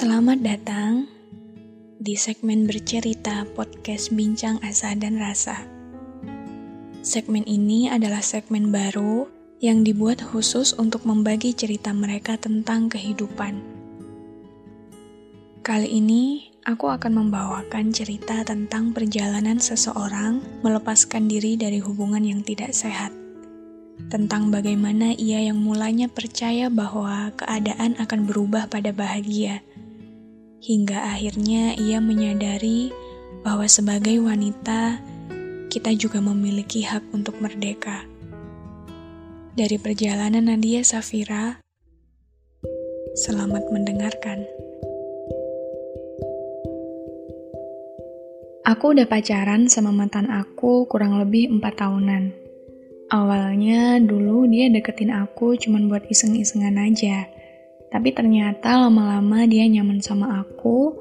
Selamat datang di segmen bercerita podcast Bincang Asa dan Rasa. Segmen ini adalah segmen baru yang dibuat khusus untuk membagi cerita mereka tentang kehidupan. Kali ini, aku akan membawakan cerita tentang perjalanan seseorang melepaskan diri dari hubungan yang tidak sehat. Tentang bagaimana ia yang mulanya percaya bahwa keadaan akan berubah pada bahagia, hingga akhirnya ia menyadari bahwa sebagai wanita, kita juga memiliki hak untuk merdeka. Dari perjalanan Nadia Safira, selamat mendengarkan. Aku udah pacaran sama mantan aku kurang lebih 4 tahunan. Awalnya dulu dia deketin aku cuman buat iseng-isengan aja. Tapi ternyata lama-lama dia nyaman sama aku,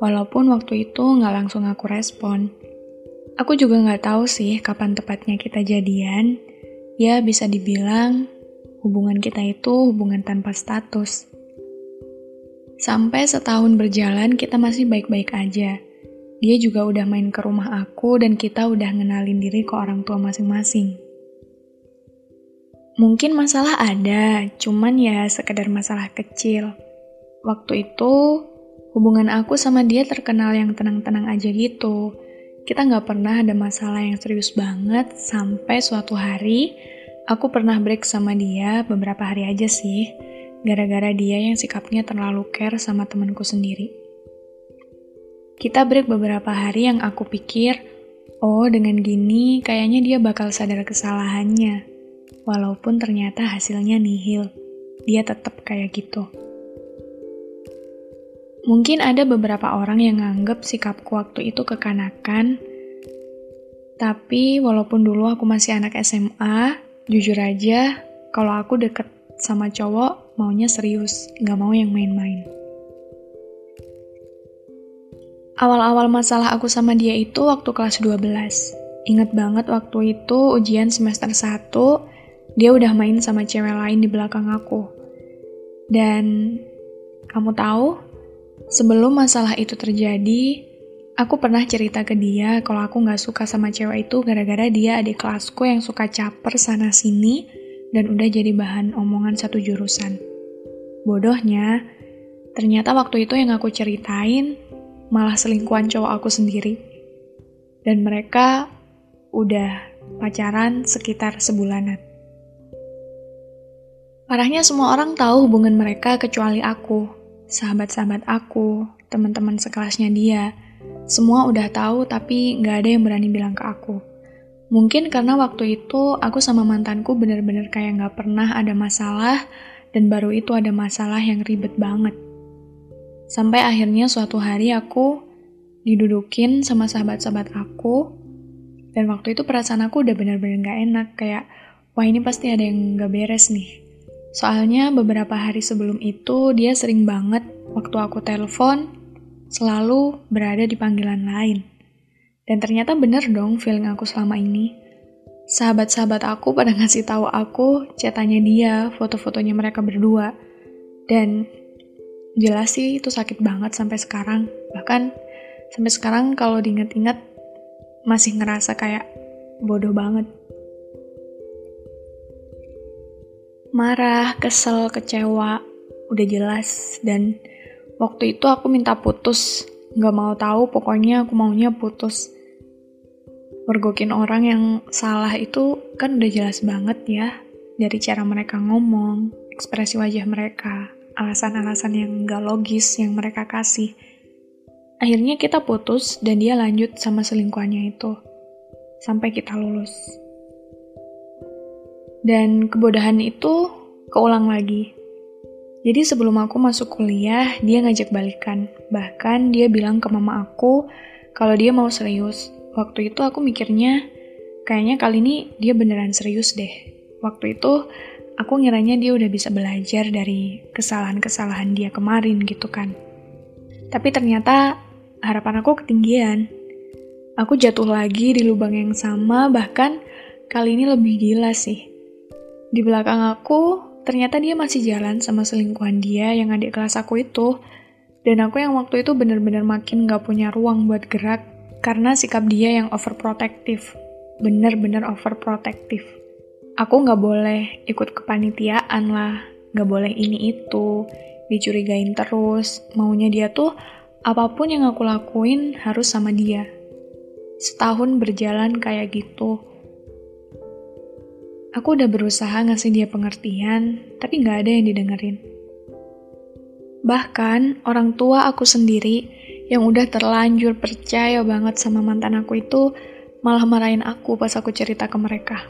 walaupun waktu itu nggak langsung aku respon. Aku juga nggak tahu sih kapan tepatnya kita jadian. Ya bisa dibilang hubungan kita itu hubungan tanpa status. Sampai setahun berjalan kita masih baik-baik aja. Dia juga udah main ke rumah aku dan kita udah ngenalin diri ke orang tua masing-masing. Mungkin masalah ada, cuman ya sekedar masalah kecil. Waktu itu, hubungan aku sama dia terkenal yang tenang-tenang aja gitu. Kita nggak pernah ada masalah yang serius banget, sampai suatu hari, aku pernah break sama dia beberapa hari aja sih, gara-gara dia yang sikapnya terlalu care sama temanku sendiri. Kita break beberapa hari yang aku pikir, oh dengan gini kayaknya dia bakal sadar kesalahannya. Walaupun ternyata hasilnya nihil, dia tetap kayak gitu. Mungkin ada beberapa orang yang nganggep sikapku waktu itu kekanakan, tapi walaupun dulu aku masih anak SMA, jujur aja, kalau aku deket sama cowok maunya serius, nggak mau yang main-main. Awal-awal masalah aku sama dia itu waktu kelas 12. Ingat banget waktu itu ujian semester 1, dia udah main sama cewek lain di belakang aku. Dan kamu tahu, sebelum masalah itu terjadi, aku pernah cerita ke dia kalau aku gak suka sama cewek itu gara-gara dia adik kelasku yang suka caper sana-sini dan udah jadi bahan omongan satu jurusan. Bodohnya, ternyata waktu itu yang aku ceritain malah selingkuhan cowok aku sendiri. Dan mereka udah pacaran sekitar sebulanan. Parahnya semua orang tahu hubungan mereka kecuali aku, sahabat-sahabat aku, teman-teman sekelasnya dia. Semua udah tahu tapi nggak ada yang berani bilang ke aku. Mungkin karena waktu itu aku sama mantanku bener-bener kayak nggak pernah ada masalah dan baru itu ada masalah yang ribet banget. Sampai akhirnya suatu hari aku didudukin sama sahabat-sahabat aku, dan waktu itu perasaan aku udah bener-bener gak enak, kayak, wah ini pasti ada yang gak beres nih. Soalnya beberapa hari sebelum itu dia sering banget waktu aku telepon selalu berada di panggilan lain. Dan ternyata bener dong feeling aku selama ini. Sahabat-sahabat aku pada ngasih tahu aku cetanya dia, foto-fotonya mereka berdua. Dan jelas sih itu sakit banget sampai sekarang. Bahkan sampai sekarang kalau diinget-inget masih ngerasa kayak bodoh banget. Marah, kesel, kecewa, udah jelas. Dan waktu itu aku minta putus. Gak mau tahu, pokoknya aku maunya putus. Pergokin orang yang salah itu kan udah jelas banget ya. Dari cara mereka ngomong, ekspresi wajah mereka, alasan-alasan yang gak logis yang mereka kasih. Akhirnya kita putus dan dia lanjut sama selingkuhannya itu. Sampai kita lulus. Dan kebodohan itu keulang lagi. Jadi sebelum aku masuk kuliah, dia ngajak balikan. Bahkan dia bilang ke mama aku kalau dia mau serius. Waktu itu aku mikirnya, kayaknya kali ini dia beneran serius deh. Waktu itu aku ngiranya dia udah bisa belajar dari kesalahan-kesalahan dia kemarin gitu kan. Tapi ternyata harapan aku ketinggian. Aku jatuh lagi di lubang yang sama, bahkan kali ini lebih gila sih. Di belakang aku, ternyata dia masih jalan sama selingkuhan dia yang adik kelas aku itu. Dan aku yang waktu itu bener-bener makin gak punya ruang buat gerak karena sikap dia yang overprotective. Bener-bener overprotective. Aku gak boleh ikut kepanitiaan lah, gak boleh ini itu, dicurigain terus. Maunya dia tuh apa pun yang aku lakuin harus sama dia. Setahun berjalan kayak gitu, Aku udah berusaha ngasih dia pengertian, tapi nggak ada yang didengerin. Bahkan orang tua aku sendiri yang udah terlanjur percaya banget sama mantan aku itu malah marahin aku pas aku cerita ke mereka.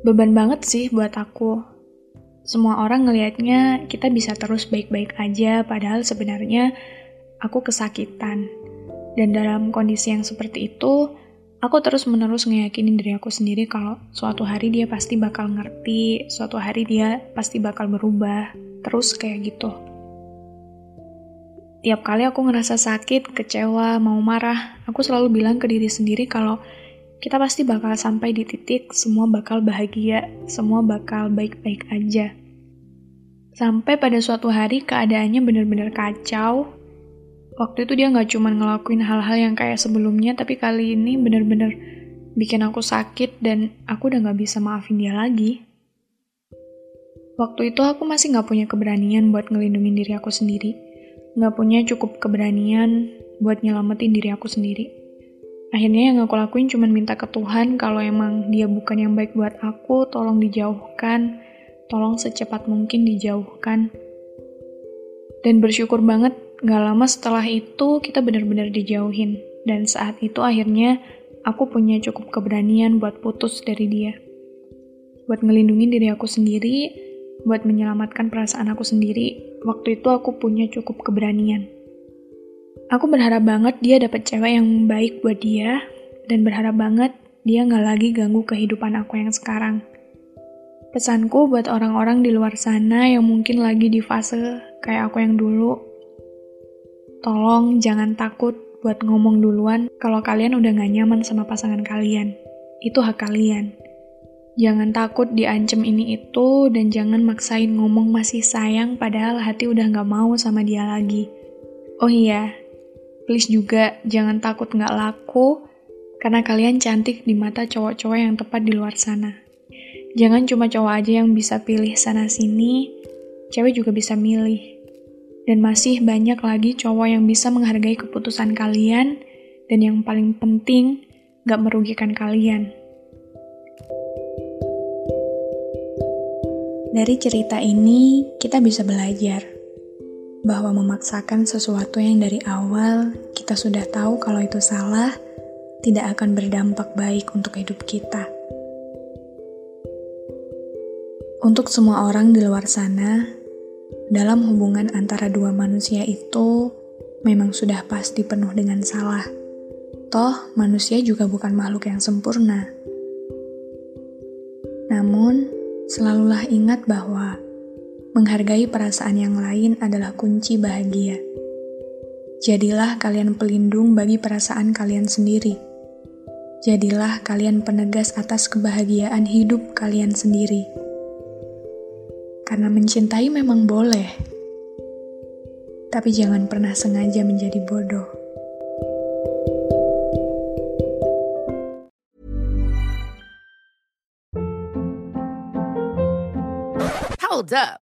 Beban banget sih buat aku. Semua orang ngelihatnya kita bisa terus baik-baik aja, padahal sebenarnya aku kesakitan. Dan dalam kondisi yang seperti itu, Aku terus-menerus ngeyakinin diri aku sendiri kalau suatu hari dia pasti bakal ngerti, suatu hari dia pasti bakal berubah, terus kayak gitu. Tiap kali aku ngerasa sakit, kecewa, mau marah, aku selalu bilang ke diri sendiri kalau kita pasti bakal sampai di titik semua bakal bahagia, semua bakal baik-baik aja. Sampai pada suatu hari keadaannya benar-benar kacau, waktu itu dia nggak cuma ngelakuin hal-hal yang kayak sebelumnya, tapi kali ini bener-bener bikin aku sakit dan aku udah nggak bisa maafin dia lagi. Waktu itu aku masih nggak punya keberanian buat ngelindungin diri aku sendiri. Nggak punya cukup keberanian buat nyelamatin diri aku sendiri. Akhirnya yang aku lakuin cuma minta ke Tuhan kalau emang dia bukan yang baik buat aku, tolong dijauhkan, tolong secepat mungkin dijauhkan. Dan bersyukur banget Gak lama setelah itu kita benar-benar dijauhin. Dan saat itu akhirnya aku punya cukup keberanian buat putus dari dia. Buat ngelindungin diri aku sendiri, buat menyelamatkan perasaan aku sendiri. Waktu itu aku punya cukup keberanian. Aku berharap banget dia dapat cewek yang baik buat dia, dan berharap banget dia nggak lagi ganggu kehidupan aku yang sekarang. Pesanku buat orang-orang di luar sana yang mungkin lagi di fase kayak aku yang dulu, Tolong jangan takut buat ngomong duluan kalau kalian udah gak nyaman sama pasangan kalian. Itu hak kalian. Jangan takut diancem ini itu dan jangan maksain ngomong masih sayang padahal hati udah gak mau sama dia lagi. Oh iya, please juga jangan takut gak laku karena kalian cantik di mata cowok-cowok yang tepat di luar sana. Jangan cuma cowok aja yang bisa pilih sana-sini, cewek juga bisa milih. Dan masih banyak lagi cowok yang bisa menghargai keputusan kalian, dan yang paling penting, gak merugikan kalian. Dari cerita ini, kita bisa belajar bahwa memaksakan sesuatu yang dari awal kita sudah tahu kalau itu salah, tidak akan berdampak baik untuk hidup kita. Untuk semua orang di luar sana, dalam hubungan antara dua manusia itu memang sudah pasti penuh dengan salah. Toh, manusia juga bukan makhluk yang sempurna. Namun, selalulah ingat bahwa menghargai perasaan yang lain adalah kunci bahagia. Jadilah kalian pelindung bagi perasaan kalian sendiri. Jadilah kalian penegas atas kebahagiaan hidup kalian sendiri. Karena mencintai memang boleh, tapi jangan pernah sengaja menjadi bodoh. Hold up.